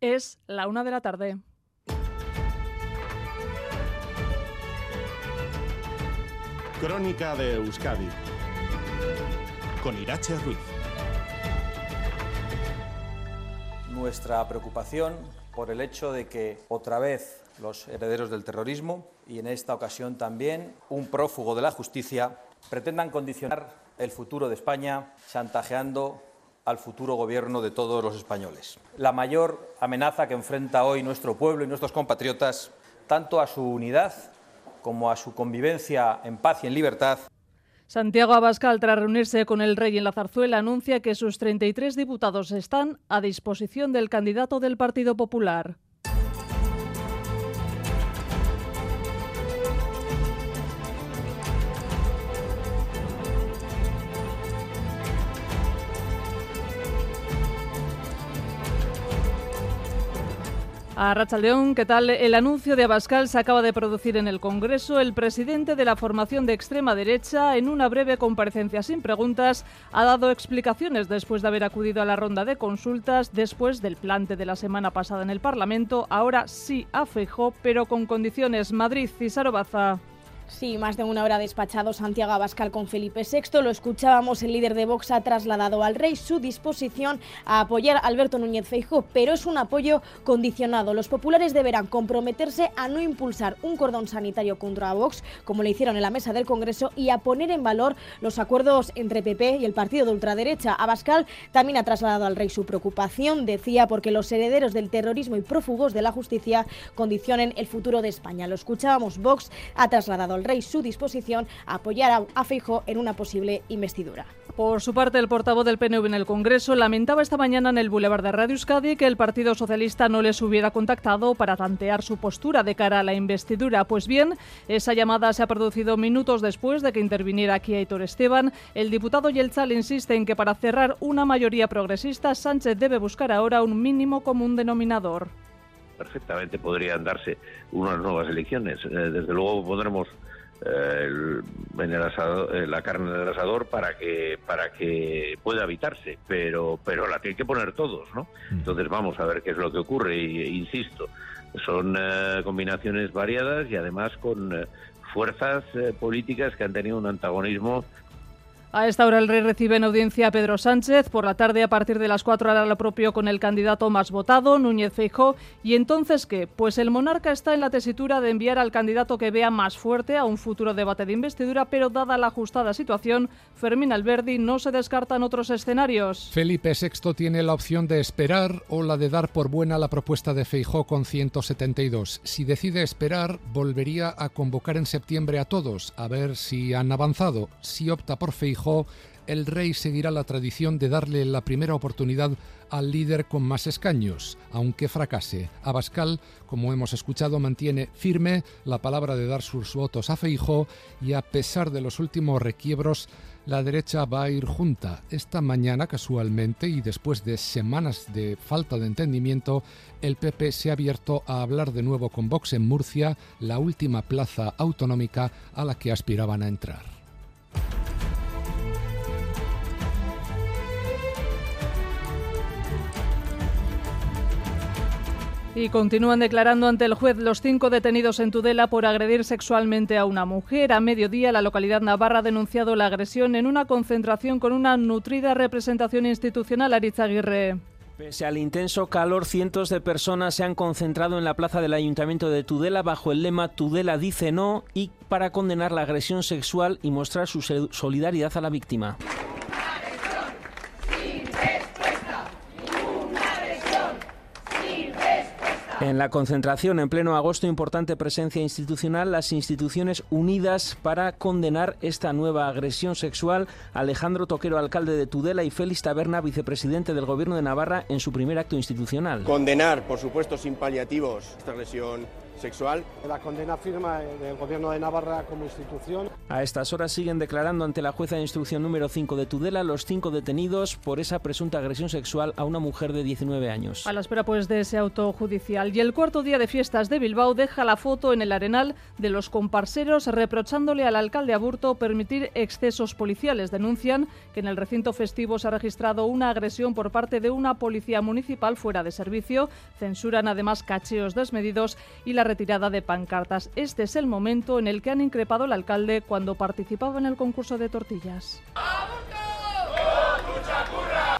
Es la una de la tarde. Crónica de Euskadi con Irache Ruiz. Nuestra preocupación por el hecho de que otra vez los herederos del terrorismo y en esta ocasión también un prófugo de la justicia pretendan condicionar el futuro de España chantajeando al futuro gobierno de todos los españoles. La mayor amenaza que enfrenta hoy nuestro pueblo y nuestros compatriotas, tanto a su unidad como a su convivencia en paz y en libertad. Santiago Abascal, tras reunirse con el rey en la zarzuela, anuncia que sus 33 diputados están a disposición del candidato del Partido Popular. A Rachaldeón, ¿qué tal? El anuncio de Abascal se acaba de producir en el Congreso. El presidente de la formación de extrema derecha, en una breve comparecencia sin preguntas, ha dado explicaciones después de haber acudido a la ronda de consultas, después del plante de la semana pasada en el Parlamento. Ahora sí a pero con condiciones. Madrid, Cisaro Baza. Sí, más de una hora despachado Santiago Abascal con Felipe VI. Lo escuchábamos, el líder de Vox ha trasladado al rey su disposición a apoyar a Alberto Núñez Feijóo, pero es un apoyo condicionado. Los populares deberán comprometerse a no impulsar un cordón sanitario contra Vox, como le hicieron en la mesa del Congreso, y a poner en valor los acuerdos entre PP y el partido de ultraderecha. Abascal también ha trasladado al rey su preocupación, decía, porque los herederos del terrorismo y prófugos de la justicia condicionen el futuro de España. Lo escuchábamos, Vox ha trasladado Rey su disposición a apoyar a, a en una posible investidura. Por su parte, el portavoz del PNV en el Congreso lamentaba esta mañana en el Boulevard de Radio Euskadi que el Partido Socialista no les hubiera contactado para tantear su postura de cara a la investidura. Pues bien, esa llamada se ha producido minutos después de que interviniera aquí Aitor Esteban. El diputado Yelzal insiste en que para cerrar una mayoría progresista, Sánchez debe buscar ahora un mínimo común denominador perfectamente podrían darse unas nuevas elecciones. Eh, desde luego pondremos eh, en el eh, la carne del asador para que para que pueda evitarse, pero pero la tienen que poner todos, ¿no? Mm. Entonces vamos a ver qué es lo que ocurre y insisto, son combinaciones variadas y además con fuerzas políticas que han tenido un antagonismo a esta hora el rey recibe en audiencia a Pedro Sánchez. Por la tarde, a partir de las 4 hará lo propio con el candidato más votado, Núñez Feijó. ¿Y entonces qué? Pues el monarca está en la tesitura de enviar al candidato que vea más fuerte a un futuro debate de investidura, pero dada la ajustada situación, Fermín Alberdi no se descartan otros escenarios. Felipe VI tiene la opción de esperar o la de dar por buena la propuesta de Feijó con 172. Si decide esperar, volvería a convocar en septiembre a todos, a ver si han avanzado. Si opta por Feijó, el rey seguirá la tradición de darle la primera oportunidad al líder con más escaños, aunque fracase. Abascal, como hemos escuchado, mantiene firme la palabra de dar sus votos a Feijó y a pesar de los últimos requiebros, la derecha va a ir junta. Esta mañana, casualmente, y después de semanas de falta de entendimiento, el PP se ha abierto a hablar de nuevo con Vox en Murcia, la última plaza autonómica a la que aspiraban a entrar. Y continúan declarando ante el juez los cinco detenidos en Tudela por agredir sexualmente a una mujer. A mediodía, la localidad navarra ha denunciado la agresión en una concentración con una nutrida representación institucional. Aguirre. Pese al intenso calor, cientos de personas se han concentrado en la plaza del Ayuntamiento de Tudela bajo el lema Tudela dice no y para condenar la agresión sexual y mostrar su solidaridad a la víctima. En la concentración en pleno agosto, importante presencia institucional, las instituciones unidas para condenar esta nueva agresión sexual. Alejandro Toquero, alcalde de Tudela, y Félix Taberna, vicepresidente del Gobierno de Navarra, en su primer acto institucional. Condenar, por supuesto, sin paliativos, esta agresión sexual. La condena firma del Gobierno de Navarra como institución. A estas horas siguen declarando ante la jueza de instrucción número 5 de Tudela los cinco detenidos por esa presunta agresión sexual a una mujer de 19 años. A la espera pues de ese auto judicial. Y el cuarto día de fiestas de Bilbao deja la foto en el arenal de los comparseros reprochándole al alcalde Aburto permitir excesos policiales. Denuncian que en el recinto festivo se ha registrado una agresión por parte de una policía municipal fuera de servicio. Censuran además cacheos desmedidos y la retirada de pancartas. Este es el momento en el que han increpado al alcalde cuando cuando participaba en el concurso de tortillas.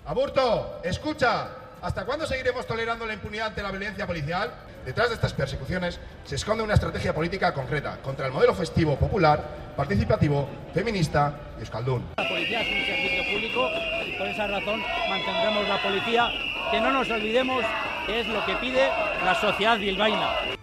¡Aburto! ¡Escucha! ¿Hasta cuándo seguiremos tolerando la impunidad ante la violencia policial? Detrás de estas persecuciones se esconde una estrategia política concreta contra el modelo festivo popular, participativo, feminista y escaldún. La policía es un servicio público y por esa razón mantendremos la policía. Que no nos olvidemos que es lo que pide la sociedad bilbaína.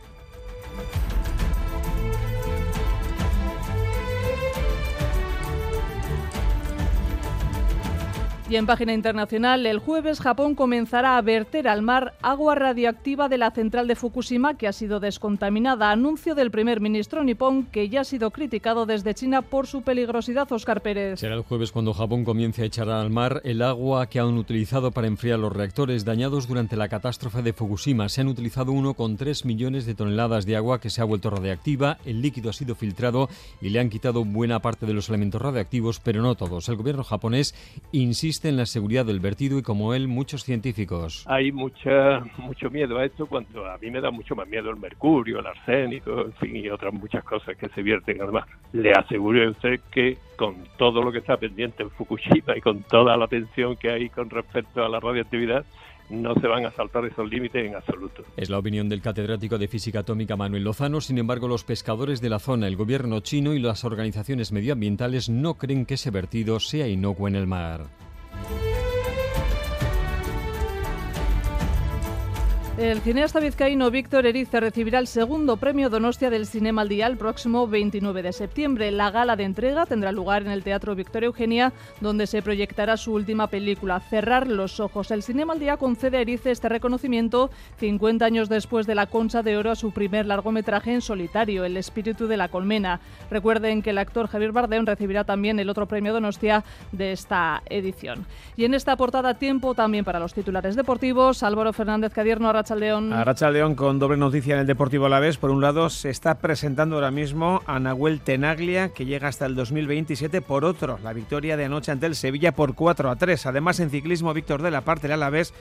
Y en página internacional, el jueves Japón comenzará a verter al mar agua radioactiva de la central de Fukushima que ha sido descontaminada. Anuncio del primer ministro nipón que ya ha sido criticado desde China por su peligrosidad, Oscar Pérez. Será el jueves cuando Japón comience a echar al mar el agua que han utilizado para enfriar los reactores dañados durante la catástrofe de Fukushima. Se han utilizado 1,3 millones de toneladas de agua que se ha vuelto radiactiva. El líquido ha sido filtrado y le han quitado buena parte de los elementos radiactivos, pero no todos. El gobierno japonés insiste en la seguridad del vertido y como él muchos científicos. Hay mucha, mucho miedo a esto cuando a mí me da mucho más miedo el mercurio, el arsénico, en fin, y otras muchas cosas que se vierten mar. Le aseguro a usted que con todo lo que está pendiente en Fukushima y con toda la atención que hay con respecto a la radioactividad, no se van a saltar esos límites en absoluto. Es la opinión del catedrático de física atómica Manuel Lozano. Sin embargo, los pescadores de la zona, el gobierno chino y las organizaciones medioambientales no creen que ese vertido sea inocuo en el mar. El cineasta vizcaíno Víctor Erice recibirá el segundo premio Donostia del Cinema al Día el próximo 29 de septiembre. La gala de entrega tendrá lugar en el Teatro Victoria Eugenia, donde se proyectará su última película, Cerrar los Ojos. El Cinema al Día concede a Erice este reconocimiento 50 años después de la Concha de Oro a su primer largometraje en solitario, El Espíritu de la Colmena. Recuerden que el actor Javier Bardem recibirá también el otro premio Donostia de esta edición. Y en esta portada, tiempo también para los titulares deportivos. Álvaro Fernández Cadierno, Arracha León con doble noticia en el Deportivo Alavés. Por un lado, se está presentando ahora mismo a Nahuel Tenaglia, que llega hasta el 2027. Por otro, la victoria de anoche ante el Sevilla por 4 a 3. Además, en ciclismo, Víctor de la Parte, el Alavés,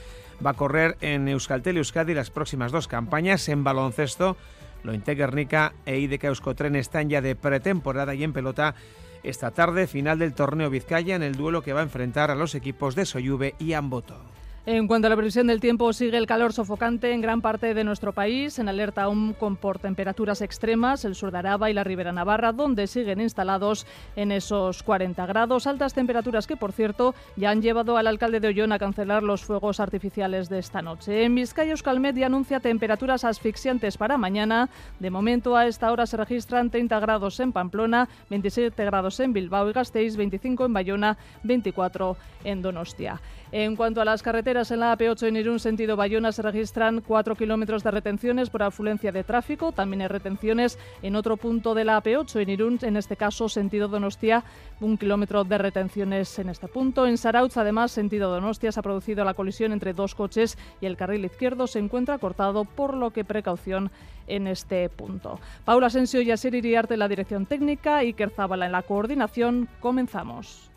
va a correr en Euskaltel Euskadi las próximas dos campañas. En baloncesto, Lointe Guernica e IDK Euskotren están ya de pretemporada y en pelota esta tarde, final del torneo Vizcaya, en el duelo que va a enfrentar a los equipos de Soyuve y Amboto. En cuanto a la previsión del tiempo, sigue el calor sofocante en gran parte de nuestro país, en alerta aún con por temperaturas extremas, el sur de Araba y la Ribera Navarra, donde siguen instalados en esos 40 grados, altas temperaturas que, por cierto, ya han llevado al alcalde de Ollón a cancelar los fuegos artificiales de esta noche. En Vizcaya, Euskalmet ya anuncia temperaturas asfixiantes para mañana. De momento, a esta hora se registran 30 grados en Pamplona, 27 grados en Bilbao y Gasteiz, 25 en Bayona, 24 en Donostia. En cuanto a las carreteras en la AP8 en Irún, sentido Bayona, se registran 4 kilómetros de retenciones por afluencia de tráfico. También hay retenciones en otro punto de la AP8 en Irún, en este caso sentido Donostia, un kilómetro de retenciones en este punto. En Sarautz, además, sentido Donostia, se ha producido la colisión entre dos coches y el carril izquierdo se encuentra cortado, por lo que precaución en este punto. Paula Asensio y Asier Iriarte en la dirección técnica, Iker Zabala en la coordinación. Comenzamos.